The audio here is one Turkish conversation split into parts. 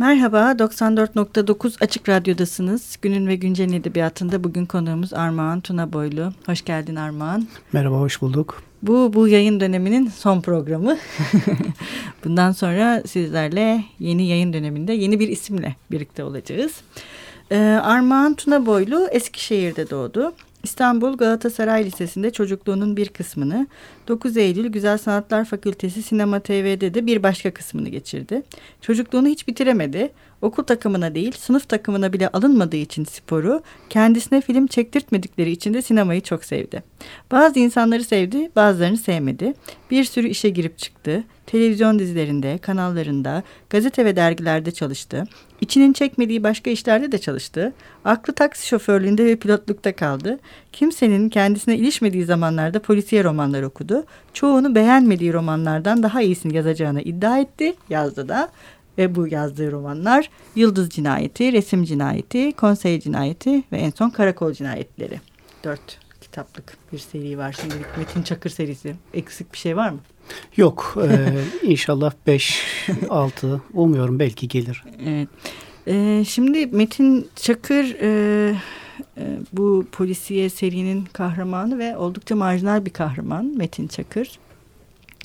Merhaba, 94.9 Açık Radyo'dasınız. Günün ve Güncel'in edebiyatında bugün konuğumuz Armağan Tuna Boylu. Hoş geldin Armağan. Merhaba, hoş bulduk. Bu, bu yayın döneminin son programı. Bundan sonra sizlerle yeni yayın döneminde yeni bir isimle birlikte olacağız. Ee, Armağan Tuna Boylu Eskişehir'de doğdu. İstanbul Galatasaray Lisesi'nde çocukluğunun bir kısmını, 9 Eylül Güzel Sanatlar Fakültesi Sinema TV'de de bir başka kısmını geçirdi. Çocukluğunu hiç bitiremedi. Okul takımına değil, sınıf takımına bile alınmadığı için sporu, kendisine film çektirtmedikleri için de sinemayı çok sevdi. Bazı insanları sevdi, bazılarını sevmedi. Bir sürü işe girip çıktı. Televizyon dizilerinde, kanallarında, gazete ve dergilerde çalıştı. İçinin çekmediği başka işlerde de çalıştı. Aklı taksi şoförlüğünde ve pilotlukta kaldı. Kimsenin kendisine ilişmediği zamanlarda polisiye romanlar okudu. Çoğunu beğenmediği romanlardan daha iyisini yazacağını iddia etti. Yazdı da. Ve bu yazdığı romanlar Yıldız Cinayeti, Resim Cinayeti, Konsey Cinayeti ve en son Karakol Cinayetleri. Dört kitaplık bir seri var şimdilik. Metin Çakır serisi. Eksik bir şey var mı? Yok. E, inşallah 5, 6 umuyorum belki gelir. Evet. E, şimdi Metin Çakır e, e, bu polisiye serinin kahramanı ve oldukça marjinal bir kahraman Metin Çakır.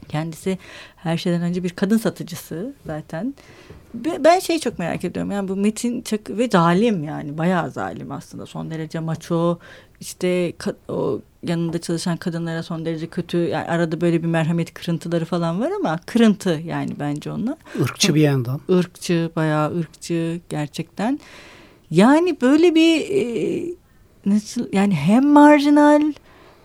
Kendisi her şeyden önce bir kadın satıcısı zaten. Ben şeyi çok merak ediyorum. Yani bu Metin Çakır ve zalim yani bayağı zalim aslında. Son derece maço işte o yanında çalışan kadınlara son derece kötü yani arada böyle bir merhamet kırıntıları falan var ama kırıntı yani bence onlar. Irkçı bir yandan. Irkçı bayağı ırkçı gerçekten. Yani böyle bir e, nasıl yani hem marjinal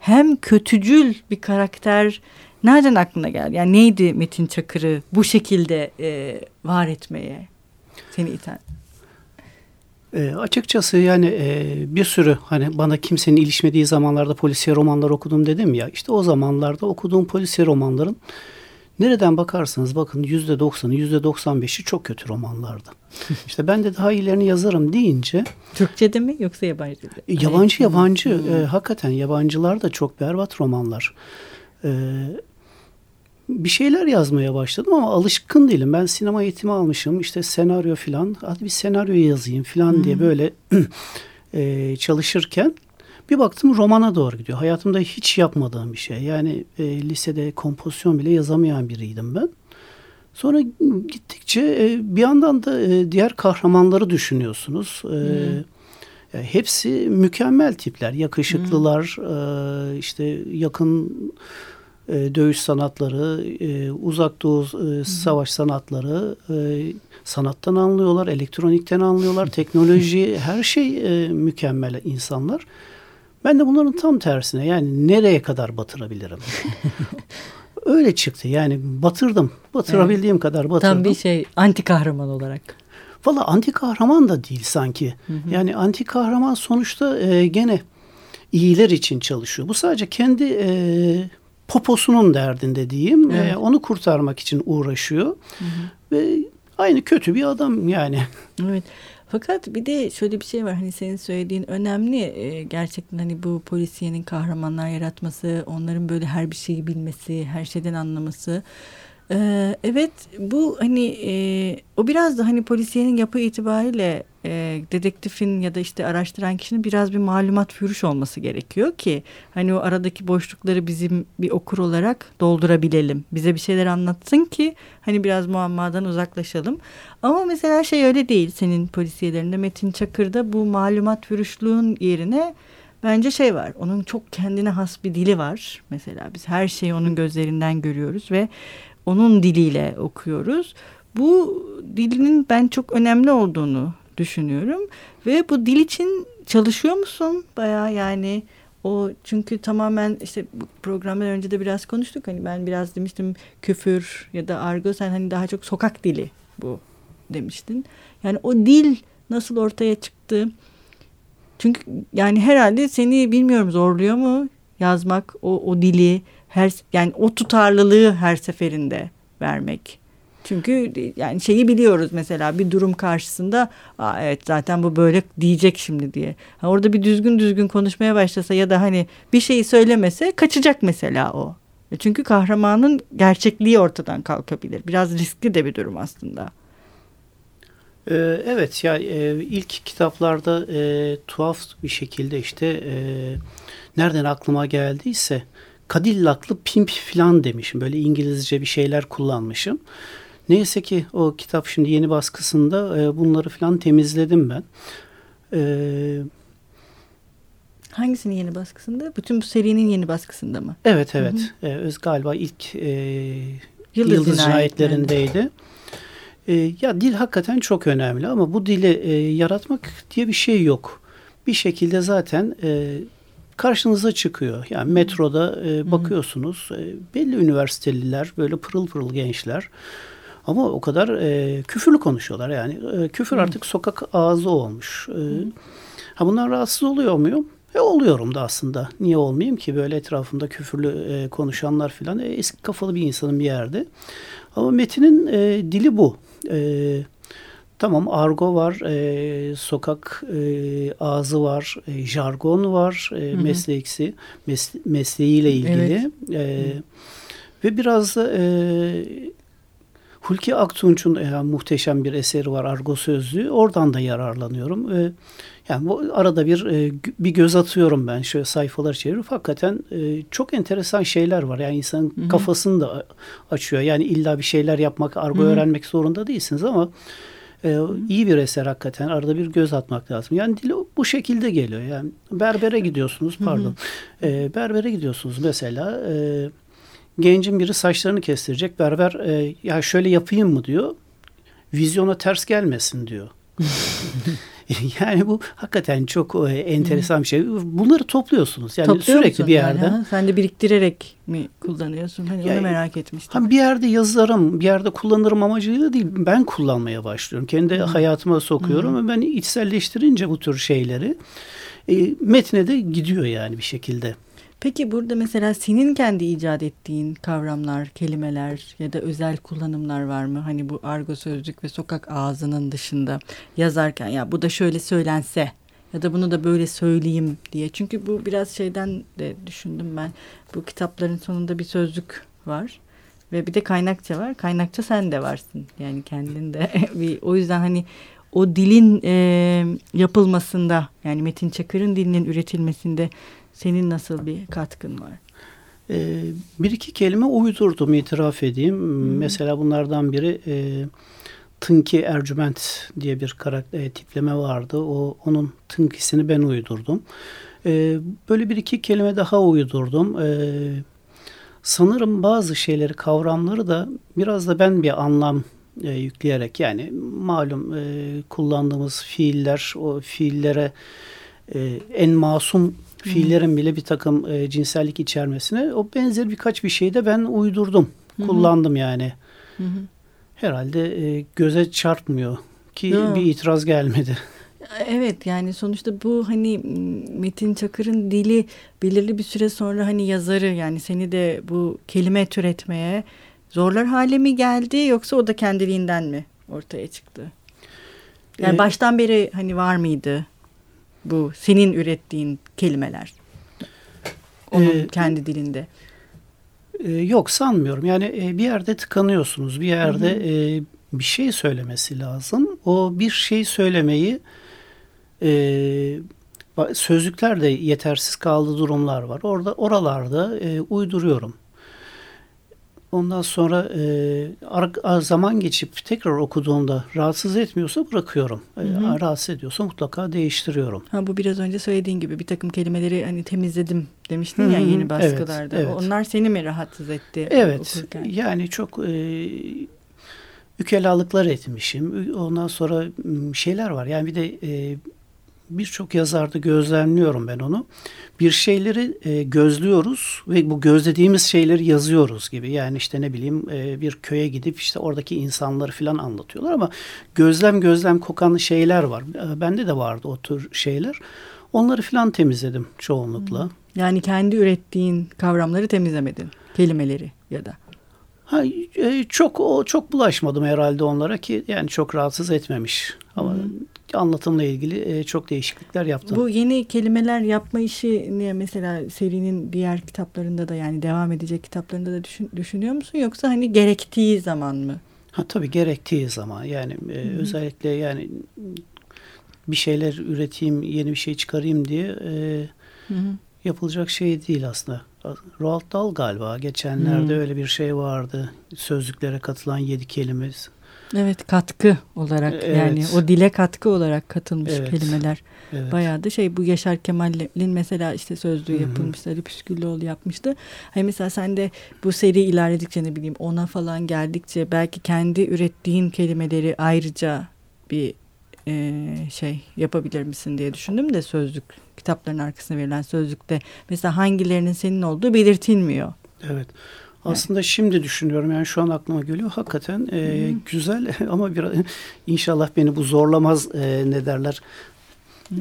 hem kötücül bir karakter nereden aklına geldi? Yani neydi Metin Çakır'ı bu şekilde e, var etmeye seni iten? E, açıkçası yani e, bir sürü hani bana kimsenin ilişmediği zamanlarda polisiye romanlar okudum dedim ya. işte o zamanlarda okuduğum polisiye romanların nereden bakarsanız bakın yüzde doksanı yüzde doksan beşi çok kötü romanlardı. İşte ben de daha iyilerini yazarım deyince. Türkçe'de mi yoksa yabancı? E, yabancı yabancı hmm. e, hakikaten yabancılar da çok berbat romanlar. E, bir şeyler yazmaya başladım ama alışkın değilim. Ben sinema eğitimi almışım. işte senaryo falan. Hadi bir senaryo yazayım falan hmm. diye böyle e, çalışırken bir baktım romana doğru gidiyor. Hayatımda hiç yapmadığım bir şey. Yani e, lisede kompozisyon bile yazamayan biriydim ben. Sonra gittikçe e, bir yandan da e, diğer kahramanları düşünüyorsunuz. E, hmm. Hepsi mükemmel tipler. Yakışıklılar, hmm. e, işte yakın e, dövüş sanatları, e, uzak doğu e, savaş sanatları e, sanattan anlıyorlar, elektronikten anlıyorlar, teknoloji her şey e, mükemmel insanlar. Ben de bunların tam tersine yani nereye kadar batırabilirim? Öyle çıktı yani batırdım. Batırabildiğim evet. kadar batırdım. Tam bir şey anti kahraman olarak. Valla anti kahraman da değil sanki. Hı hı. Yani anti kahraman sonuçta e, gene iyiler için çalışıyor. Bu sadece kendi e, poposunun derdinde diyeyim. Evet. E, onu kurtarmak için uğraşıyor. Hı hı. Ve aynı kötü bir adam yani. Evet. Fakat bir de şöyle bir şey var hani senin söylediğin önemli e, gerçekten hani bu polisiyenin kahramanlar yaratması onların böyle her bir şeyi bilmesi her şeyden anlaması ee, evet bu hani e, o biraz da hani polisiyenin yapı itibariyle e, dedektifin ya da işte araştıran kişinin biraz bir malumat fürüş olması gerekiyor ki hani o aradaki boşlukları bizim bir okur olarak doldurabilelim. Bize bir şeyler anlatsın ki hani biraz muammadan uzaklaşalım. Ama mesela şey öyle değil senin polisiyelerinde Metin Çakır'da bu malumat fürüşlüğün yerine bence şey var. Onun çok kendine has bir dili var. Mesela biz her şeyi onun gözlerinden görüyoruz ve onun diliyle okuyoruz. Bu dilinin ben çok önemli olduğunu düşünüyorum ve bu dil için çalışıyor musun? Baya yani o çünkü tamamen işte programdan önce de biraz konuştuk hani ben biraz demiştim küfür ya da argo sen hani daha çok sokak dili bu demiştin. Yani o dil nasıl ortaya çıktı? Çünkü yani herhalde seni bilmiyorum zorluyor mu yazmak o, o dili her yani o tutarlılığı her seferinde vermek. Çünkü yani şeyi biliyoruz mesela bir durum karşısında Aa, evet zaten bu böyle diyecek şimdi diye. Ha, orada bir düzgün düzgün konuşmaya başlasa ya da hani bir şeyi söylemese kaçacak mesela o. E, çünkü kahramanın gerçekliği ortadan kalkabilir. Biraz riskli de bir durum aslında. Ee, evet ya e, ilk kitaplarda e, tuhaf bir şekilde işte e, nereden aklıma geldiyse Cadillac'lı pimp falan demişim. Böyle İngilizce bir şeyler kullanmışım. Neyse ki o kitap şimdi yeni baskısında e, bunları falan temizledim ben. Evet Hangisinin yeni baskısında? Bütün bu serinin yeni baskısında mı? Evet evet. Hı hı. Ee, öz galiba ilk e, Yıldız, Yıldız cinayetlerindeydi. E, ya dil hakikaten çok önemli ama bu dili e, yaratmak diye bir şey yok. Bir şekilde zaten e, karşınıza çıkıyor. Yani metroda e, bakıyorsunuz e, belli üniversiteliler böyle pırıl pırıl gençler ama o kadar e, küfürlü konuşuyorlar yani e, küfür artık sokak ağzı olmuş. E, ha bunlar rahatsız oluyor muyum? E oluyorum da aslında. Niye olmayayım ki böyle etrafımda küfürlü e, konuşanlar filan. E, eski kafalı bir insanın bir yerde. Ama Metin'in e, dili bu. E, tamam argo var, e, sokak e, ağzı var, e, jargon var, e, mesleksi, mes, mesleğiyle ilgili. Evet. E, ve biraz da e, Hulki Aktunç'un e, muhteşem bir eseri var Argo Sözlüğü. Oradan da yararlanıyorum. E, yani bu arada bir e, bir göz atıyorum ben şöyle sayfalar çevirip hakikaten e, çok enteresan şeyler var. Yani insanın Hı-hı. kafasını da açıyor. Yani illa bir şeyler yapmak, argo Hı-hı. öğrenmek zorunda değilsiniz ama e, iyi bir eser hakikaten. Arada bir göz atmak lazım. Yani dili bu şekilde geliyor. Yani berbere gidiyorsunuz pardon. E, berbere gidiyorsunuz mesela e, gencin biri saçlarını kestirecek. Berber e, ya şöyle yapayım mı diyor. Vizyona ters gelmesin diyor. yani bu hakikaten çok e, enteresan bir şey. Bunları topluyorsunuz. Yani Topluyor sürekli musun? bir yerde. Yani, Sen de biriktirerek mi kullanıyorsun? Hani yani, onu merak etmiştim. Hani bir yerde yazarım, bir yerde kullanırım amacıyla değil. Ben kullanmaya başlıyorum. Kendi Hı. hayatıma sokuyorum Hı. ve ben içselleştirince bu tür şeyleri e, metne de gidiyor yani bir şekilde. Peki burada mesela senin kendi icat ettiğin kavramlar, kelimeler ya da özel kullanımlar var mı? Hani bu argo sözcük ve sokak ağzının dışında yazarken ya bu da şöyle söylense ya da bunu da böyle söyleyeyim diye. Çünkü bu biraz şeyden de düşündüm ben. Bu kitapların sonunda bir sözlük var ve bir de kaynakça var. Kaynakça sen de varsın. Yani kendinde bir o yüzden hani o dilin e, yapılmasında yani Metin Çakır'ın dilinin üretilmesinde senin nasıl bir katkın var? Ee, bir iki kelime uydurdum itiraf edeyim. Hmm. Mesela bunlardan biri e, Tınki Ercüment diye bir karakter e, tipleme vardı. O onun Tınki'sini ben uydurdum. E, böyle bir iki kelime daha uydurdum. E, sanırım bazı şeyleri, kavramları da biraz da ben bir anlam e, yükleyerek yani malum e, kullandığımız fiiller o fiillere e, en masum fiillerin bile bir takım e, cinsellik içermesine o benzer birkaç bir şey de ben uydurdum. Hı-hı. Kullandım yani. Hı-hı. Herhalde e, göze çarpmıyor ki Yo. bir itiraz gelmedi. Evet yani sonuçta bu hani Metin Çakır'ın dili belirli bir süre sonra hani yazarı yani seni de bu kelime türetmeye zorlar hale mi geldi yoksa o da kendiliğinden mi ortaya çıktı? Yani ee, baştan beri hani var mıydı bu senin ürettiğin kelimeler? Onun ee, kendi dilinde. E, yok sanmıyorum. Yani e, bir yerde tıkanıyorsunuz. Bir yerde E, bir şey söylemesi lazım. O bir şey söylemeyi e, sözlüklerde yetersiz kaldığı durumlar var. Orada oralarda e, uyduruyorum. Ondan sonra e, zaman geçip tekrar okuduğumda rahatsız etmiyorsa bırakıyorum. Hı hı. E, rahatsız ediyorsa mutlaka değiştiriyorum. Ha, bu biraz önce söylediğin gibi bir takım kelimeleri hani temizledim demiştin hı hı. ya yeni baskılarda. Evet, evet. Onlar seni mi rahatsız etti? Evet. Okurken? Yani çok e, ükelalıklar etmişim. Ondan sonra şeyler var. Yani bir de e, birçok yazarda gözlemliyorum ben onu. Bir şeyleri e, gözlüyoruz ve bu gözlediğimiz şeyleri yazıyoruz gibi. Yani işte ne bileyim e, bir köye gidip işte oradaki insanları falan anlatıyorlar ama gözlem gözlem kokan şeyler var. E, bende de vardı o tür şeyler. Onları falan temizledim çoğunlukla. Hmm. Yani kendi ürettiğin kavramları temizlemedin, kelimeleri ya da. Ha, e, çok o çok bulaşmadım herhalde onlara ki yani çok rahatsız etmemiş. Ama hmm anlatımla ilgili e, çok değişiklikler yaptım. Bu yeni kelimeler yapma işi niye mesela serinin diğer kitaplarında da yani devam edecek kitaplarında da düşün, düşünüyor musun yoksa hani gerektiği zaman mı? Ha tabii gerektiği zaman yani e, özellikle yani bir şeyler üreteyim, yeni bir şey çıkarayım diye e, Hı hı. yapılacak şey değil aslında. Roald Dahl galiba geçenlerde hı. öyle bir şey vardı. Sözlüklere katılan yedi kelimemiz. Evet katkı olarak evet. yani o dile katkı olarak katılmış evet. kelimeler. Evet. Bayağı da şey bu Yaşar Kemal'in mesela işte sözlüğü yapılmıştı. Ali Püsküllüoğlu yapmıştı. Hani mesela sen de bu seri ilerledikçe ne bileyim ona falan geldikçe belki kendi ürettiğin kelimeleri ayrıca bir e, şey yapabilir misin diye düşündüm de sözlük kitapların arkasına verilen sözlükte mesela hangilerinin senin olduğu belirtilmiyor. Evet. Aslında evet. şimdi düşünüyorum yani şu an aklıma geliyor hakikaten e, güzel ama biraz inşallah beni bu zorlamaz e, ne derler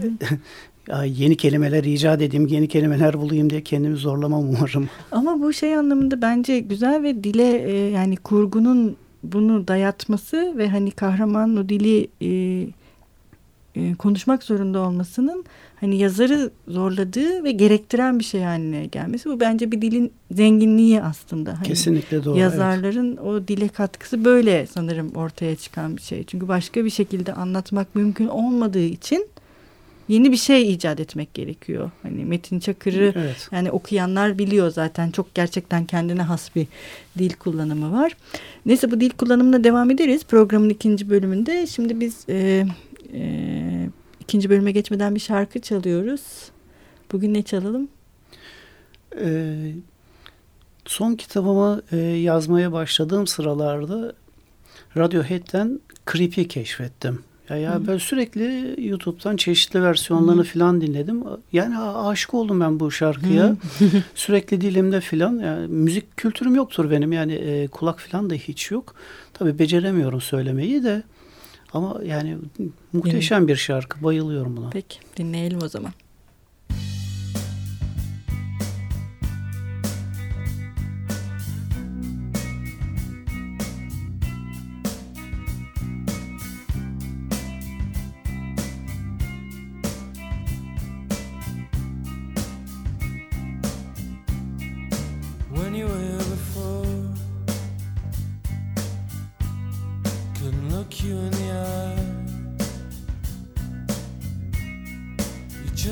ya yeni kelimeler icat edeyim, yeni kelimeler bulayım diye kendimi zorlamam umarım. Ama bu şey anlamında bence güzel ve dile e, yani kurgunun bunu dayatması ve hani kahramanın o dili e, e, konuşmak zorunda olmasının hani yazarı zorladığı ve gerektiren bir şey haline gelmesi. Bu bence bir dilin zenginliği aslında. Hani Kesinlikle doğru. Yazarların evet. o dile katkısı böyle sanırım ortaya çıkan bir şey. Çünkü başka bir şekilde anlatmak mümkün olmadığı için yeni bir şey icat etmek gerekiyor. Hani Metin Çakır'ı evet. yani okuyanlar biliyor zaten çok gerçekten kendine has bir dil kullanımı var. Neyse bu dil kullanımına devam ederiz programın ikinci bölümünde. Şimdi biz e, e, ikinci bölüme geçmeden bir şarkı çalıyoruz. Bugün ne çalalım? Ee, son kitabımı e, yazmaya başladığım sıralarda Radiohead'den Creepy keşfettim. Ya, ya Hı. ben sürekli YouTube'dan çeşitli versiyonlarını falan dinledim. Yani aşık oldum ben bu şarkıya. sürekli dilimde falan. Yani müzik kültürüm yoktur benim. Yani e, kulak falan da hiç yok. Tabii beceremiyorum söylemeyi de. Ama yani muhteşem bir şarkı. Bayılıyorum buna. Peki dinleyelim o zaman.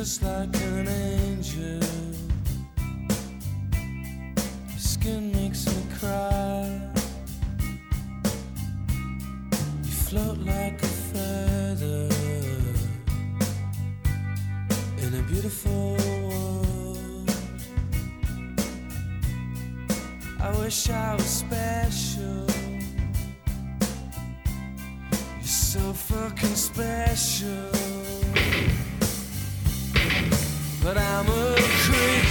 just like an angel. Your skin makes me cry. You float like a feather in a beautiful world. I wish I was special. You're so fucking special but I'm a creep.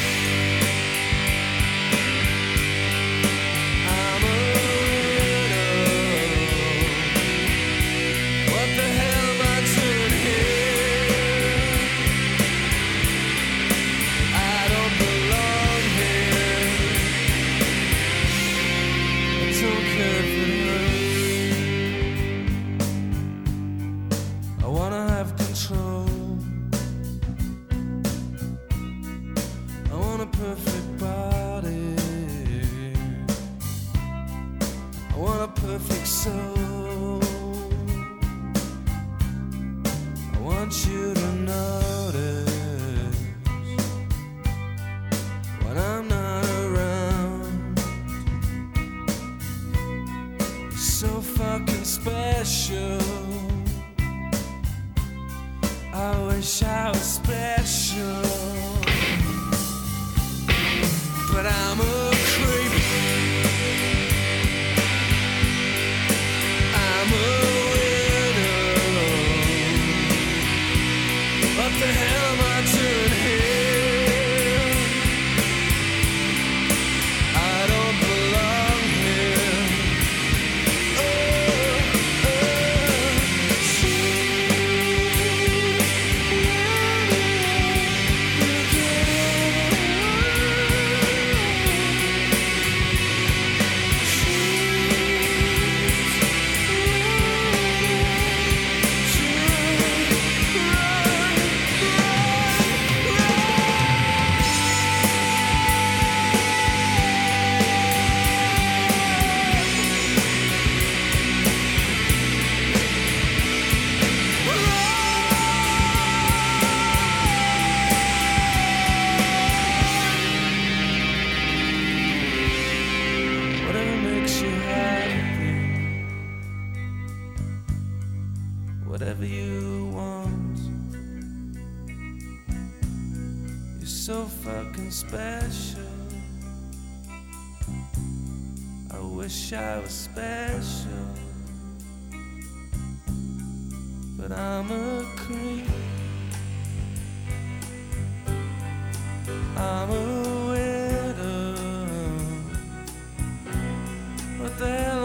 You're so fucking special. I wish I was special, but I'm a creep. I'm a widow. What the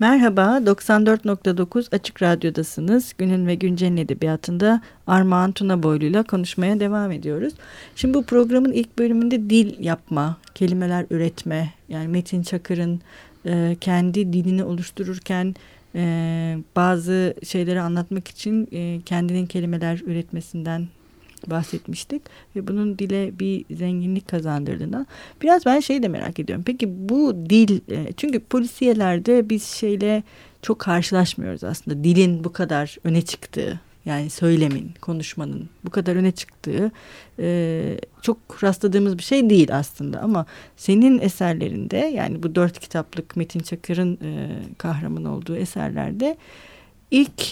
Merhaba, 94.9 Açık Radyo'dasınız. Günün ve Güncel'in edebiyatında Armağan Tuna Boylu'yla konuşmaya devam ediyoruz. Şimdi bu programın ilk bölümünde dil yapma, kelimeler üretme, yani Metin Çakır'ın e, kendi dilini oluştururken e, bazı şeyleri anlatmak için e, kendinin kelimeler üretmesinden bahsetmiştik ve bunun dile bir zenginlik kazandırdığından biraz ben şeyi de merak ediyorum. Peki bu dil e, çünkü polisiyelerde biz şeyle çok karşılaşmıyoruz aslında dilin bu kadar öne çıktığı yani söylemin, konuşmanın bu kadar öne çıktığı e, çok rastladığımız bir şey değil aslında. Ama senin eserlerinde yani bu dört kitaplık Metin Çakır'ın e, kahraman olduğu eserlerde ilk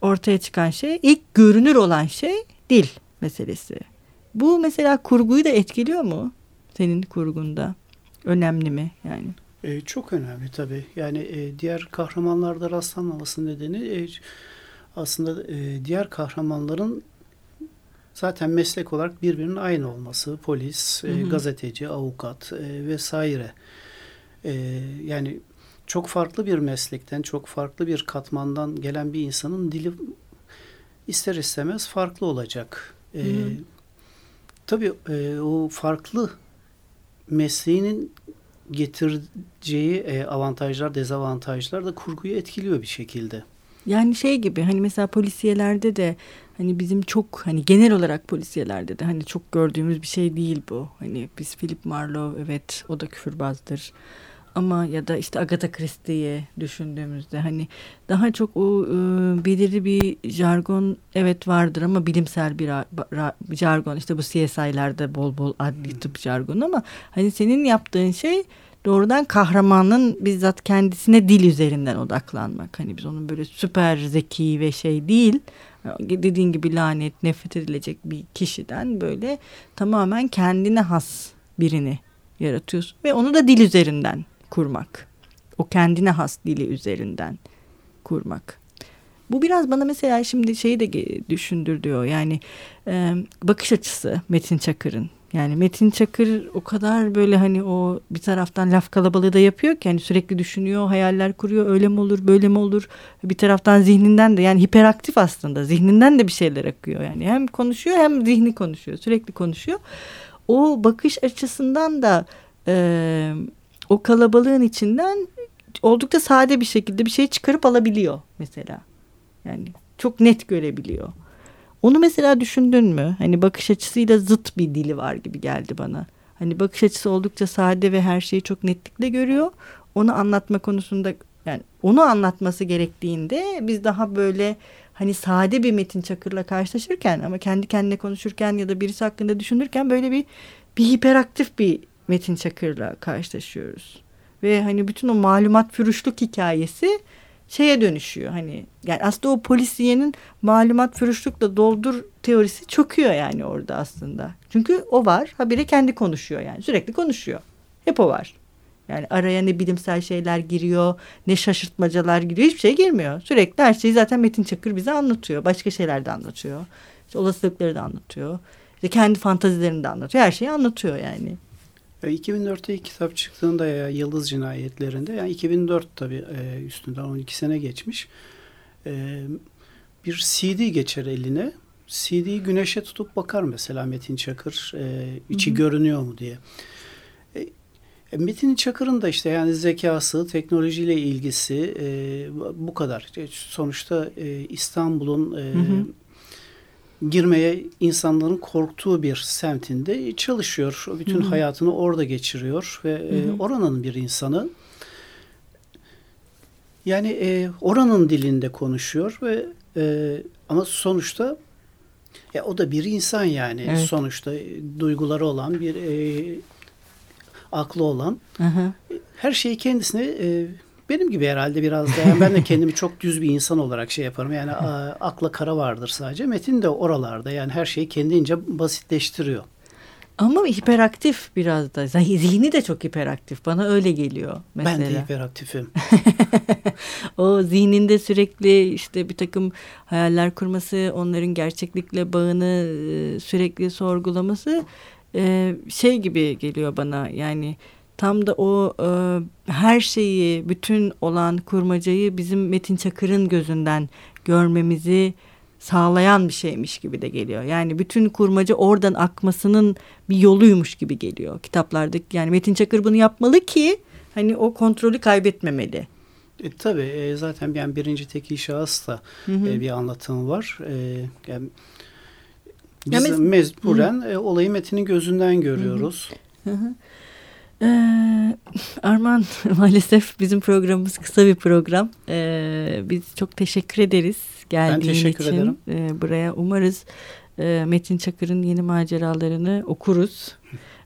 ortaya çıkan şey, ilk görünür olan şey dil meselesi. Bu mesela kurguyu da etkiliyor mu senin kurgunda? Önemli mi yani? E, çok önemli tabii. Yani e, diğer kahramanlarda rastlanmaması nedeni e, aslında e, diğer kahramanların zaten meslek olarak birbirinin aynı olması. Polis, e, gazeteci, avukat e, vesaire. E, yani çok farklı bir meslekten, çok farklı bir katmandan gelen bir insanın dili ister istemez farklı olacak. E, tabii e, o farklı mesleğinin getireceği e, avantajlar, dezavantajlar da kurguyu etkiliyor bir şekilde. Yani şey gibi hani mesela polisiyelerde de hani bizim çok hani genel olarak polisiyelerde de hani çok gördüğümüz bir şey değil bu. Hani biz Philip Marlowe evet o da küfürbazdır. Ama ya da işte Agatha Christie'yi düşündüğümüzde hani daha çok o e, belirli bir jargon evet vardır ama bilimsel bir, jargon işte bu CSI'lerde bol bol adli tıp jargonu ama hani senin yaptığın şey doğrudan kahramanın bizzat kendisine dil üzerinden odaklanmak. Hani biz onun böyle süper zeki ve şey değil. Dediğin gibi lanet, nefret edilecek bir kişiden böyle tamamen kendine has birini yaratıyorsun. Ve onu da dil üzerinden kurmak. O kendine has dili üzerinden kurmak. Bu biraz bana mesela şimdi şeyi de düşündürüyor. Yani e, bakış açısı Metin Çakır'ın. Yani Metin Çakır o kadar böyle hani o bir taraftan laf kalabalığı da yapıyor ki hani sürekli düşünüyor, hayaller kuruyor. Öyle mi olur, böyle mi olur? Bir taraftan zihninden de yani hiperaktif aslında. Zihninden de bir şeyler akıyor. Yani hem konuşuyor hem zihni konuşuyor. Sürekli konuşuyor. O bakış açısından da e, o kalabalığın içinden oldukça sade bir şekilde bir şey çıkarıp alabiliyor mesela. Yani çok net görebiliyor. Onu mesela düşündün mü? Hani bakış açısıyla zıt bir dili var gibi geldi bana. Hani bakış açısı oldukça sade ve her şeyi çok netlikle görüyor. Onu anlatma konusunda yani onu anlatması gerektiğinde biz daha böyle hani sade bir Metin Çakır'la karşılaşırken ama kendi kendine konuşurken ya da birisi hakkında düşünürken böyle bir bir hiperaktif bir Metin Çakır'la karşılaşıyoruz. Ve hani bütün o malumat fürüşlük hikayesi şeye dönüşüyor. Hani yani aslında o polisiyenin malumat fürüşlükle doldur teorisi çöküyor yani orada aslında. Çünkü o var. Habire kendi konuşuyor yani. Sürekli konuşuyor. Hep o var. Yani araya ne bilimsel şeyler giriyor, ne şaşırtmacalar giriyor. Hiçbir şey girmiyor. Sürekli her şeyi zaten Metin Çakır bize anlatıyor. Başka şeyler de anlatıyor. İşte olasılıkları da anlatıyor. İşte kendi fantazilerini de anlatıyor. Her şeyi anlatıyor yani. 2004'te ilk kitap çıktığında ya Yıldız Cinayetlerinde yani 2004 tabii e, üstünden 12 sene geçmiş. E, bir CD geçer eline. CD'yi güneşe tutup bakar mesela Metin Çakır e, içi hı hı. görünüyor mu diye. Metin Çakır'ın da işte yani zekası, teknolojiyle ilgisi bu kadar. Sonuçta İstanbul'un hı hı girmeye insanların korktuğu bir semtinde çalışıyor. Bütün Hı-hı. hayatını orada geçiriyor ve Hı-hı. E, oranın bir insanı. Yani e, oranın dilinde konuşuyor ve e, ama sonuçta ya o da bir insan yani Evet. sonuçta e, duyguları olan bir e, aklı olan Hı hı. her şeyi kendisine e, benim gibi herhalde biraz da yani ben de kendimi çok düz bir insan olarak şey yaparım yani akla kara vardır sadece Metin de oralarda yani her şeyi kendince basitleştiriyor. Ama hiperaktif biraz da. Zih- Zihni de çok hiperaktif. Bana öyle geliyor mesela. Ben de hiperaktifim. o zihninde sürekli işte bir takım hayaller kurması, onların gerçeklikle bağını e, sürekli sorgulaması e, şey gibi geliyor bana. Yani tam da o e, her şeyi, bütün olan kurmacayı bizim Metin Çakır'ın gözünden görmemizi sağlayan bir şeymiş gibi de geliyor. Yani bütün kurmaca oradan akmasının bir yoluymuş gibi geliyor kitaplardaki. Yani Metin Çakır bunu yapmalı ki hani o kontrolü kaybetmemeli. E, tabii e, zaten yani birinci tekil şahıs da Hı hı. e, bir anlatım var. E, yani Ya biz mes- mecburen e, olayı Metin'in gözünden görüyoruz. Hı hı. Ee, Arman maalesef bizim programımız kısa bir program. Ee, biz çok teşekkür ederiz geldiğin teşekkür için ederim. Ee, buraya. Umarız e, Metin Çakır'ın yeni maceralarını okuruz.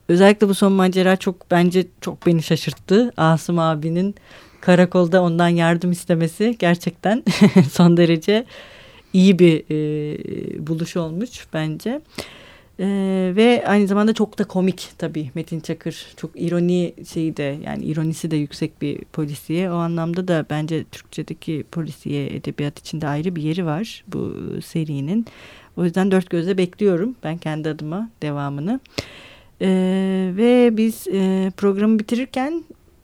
Özellikle bu son macera çok bence çok beni şaşırttı. Asım abinin karakolda ondan yardım istemesi gerçekten son derece iyi bir e, buluş olmuş bence. Ee, ve aynı zamanda çok da komik tabii Metin Çakır. Çok ironi şeyi de yani ironisi de yüksek bir polisiye. O anlamda da bence Türkçedeki polisiye edebiyat içinde ayrı bir yeri var bu serinin. O yüzden dört gözle bekliyorum ben kendi adıma devamını. Ee, ve biz e, programı bitirirken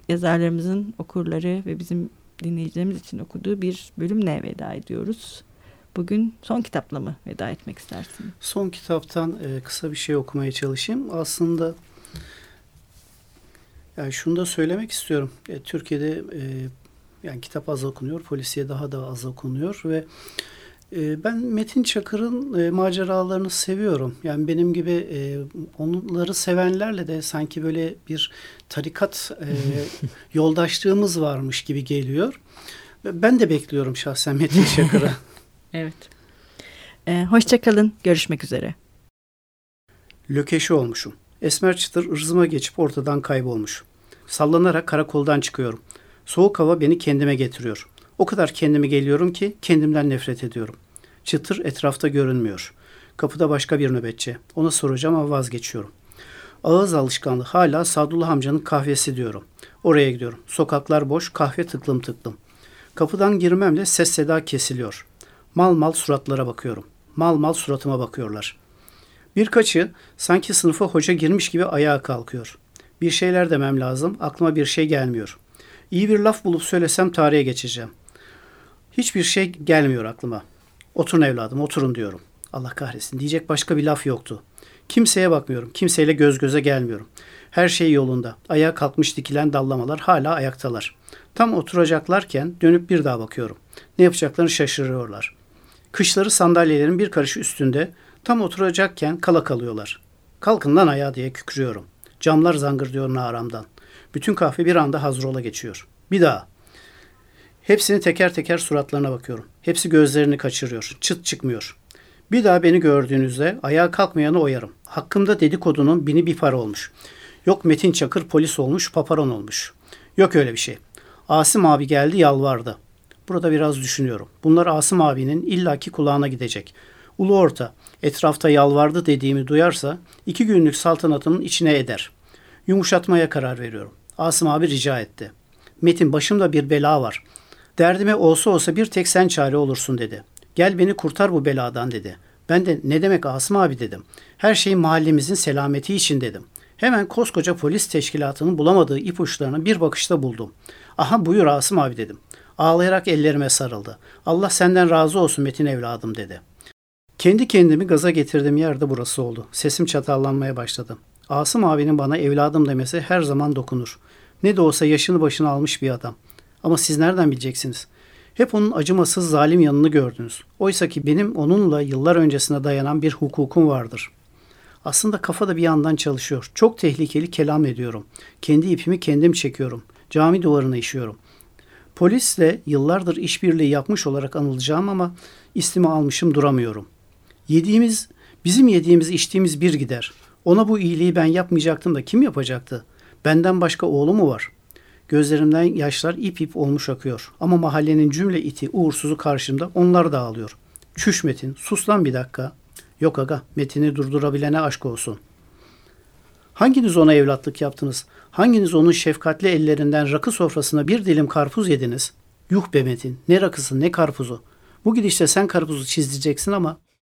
yazarlarımızın okurları ve bizim dinleyicilerimiz için okuduğu bir bölümle veda ediyoruz. Bugün son kitapla mı veda etmek istersin? Son kitaptan e, kısa bir şey okumaya çalışayım. Aslında yani şunu da söylemek istiyorum. E, Türkiye'de e, yani kitap az okunuyor, polisiye daha da az okunuyor ve e, ben Metin Çakır'ın e, maceralarını seviyorum. Yani benim gibi e, onları sevenlerle de sanki böyle bir tarikat e, yoldaşlığımız varmış gibi geliyor. Ben de bekliyorum şahsen Metin Çakır'ı. Evet. Ee, Hoşçakalın. Görüşmek üzere. Lökeşi olmuşum. Esmer çıtır ırzıma geçip ortadan kaybolmuş. Sallanarak karakoldan çıkıyorum. Soğuk hava beni kendime getiriyor. O kadar kendime geliyorum ki kendimden nefret ediyorum. Çıtır etrafta görünmüyor. Kapıda başka bir nöbetçi. Ona soracağım ama vazgeçiyorum. Ağız alışkanlığı hala Sadullah amcanın kahvesi diyorum. Oraya gidiyorum. Sokaklar boş, kahve tıklım tıklım. Kapıdan girmemle ses seda kesiliyor. Mal mal suratlara bakıyorum. Mal mal suratıma bakıyorlar. Birkaçı sanki sınıfa hoca girmiş gibi ayağa kalkıyor. Bir şeyler demem lazım. Aklıma bir şey gelmiyor. İyi bir laf bulup söylesem tarihe geçeceğim. Hiçbir şey gelmiyor aklıma. Oturun evladım, oturun diyorum. Allah kahretsin. Diyecek başka bir laf yoktu. Kimseye bakmıyorum. Kimseyle göz göze gelmiyorum. Her şey yolunda. Ayağa kalkmış dikilen dallamalar hala ayaktalar. Tam oturacaklarken dönüp bir daha bakıyorum. Ne yapacaklarını şaşırıyorlar. Kışları sandalyelerin bir karış üstünde tam oturacakken kala kalıyorlar. Kalkın lan ayağa diye kükrüyorum. Camlar zangır diyor naramdan. Bütün kahve bir anda hazrola geçiyor. Bir daha. Hepsini teker teker suratlarına bakıyorum. Hepsi gözlerini kaçırıyor. Çıt çıkmıyor. Bir daha beni gördüğünüzde ayağa kalkmayanı oyarım. Hakkımda dedikodunun bini bir para olmuş. Yok Metin Çakır polis olmuş, paparon olmuş. Yok öyle bir şey. Asım abi geldi yalvardı. Burada biraz düşünüyorum. Bunlar Asım abinin illaki kulağına gidecek. Ulu orta, etrafta yalvardı dediğimi duyarsa iki günlük saltanatımın içine eder. Yumuşatmaya karar veriyorum. Asım abi rica etti. Metin başımda bir bela var. Derdime olsa olsa bir tek sen çare olursun dedi. Gel beni kurtar bu beladan dedi. Ben de ne demek Asım abi dedim. Her şey mahallemizin selameti için dedim. Hemen koskoca polis teşkilatının bulamadığı ipuçlarını bir bakışta buldum. Aha buyur Asım abi dedim. Ağlayarak ellerime sarıldı. Allah senden razı olsun Metin evladım dedi. Kendi kendimi gaza getirdiğim yerde burası oldu. Sesim çatallanmaya başladı. Asım abinin bana evladım demesi her zaman dokunur. Ne de olsa yaşını başına almış bir adam. Ama siz nereden bileceksiniz? Hep onun acımasız zalim yanını gördünüz. Oysa ki benim onunla yıllar öncesine dayanan bir hukukum vardır. Aslında kafa da bir yandan çalışıyor. Çok tehlikeli kelam ediyorum. Kendi ipimi kendim çekiyorum. Cami duvarına işiyorum. Polisle yıllardır işbirliği yapmış olarak anılacağım ama istimi almışım duramıyorum. Yediğimiz, bizim yediğimiz içtiğimiz bir gider. Ona bu iyiliği ben yapmayacaktım da kim yapacaktı? Benden başka oğlu mu var? Gözlerimden yaşlar ip ip olmuş akıyor. Ama mahallenin cümle iti uğursuzu karşımda onlar da ağlıyor. Çüş Metin sus lan bir dakika. Yok aga Metin'i durdurabilene aşk olsun. Hanginiz ona evlatlık yaptınız? Hanginiz onun şefkatli ellerinden rakı sofrasına bir dilim karpuz yediniz? Yuh be Metin ne rakısı ne karpuzu. Bu gidişte sen karpuzu çizdireceksin ama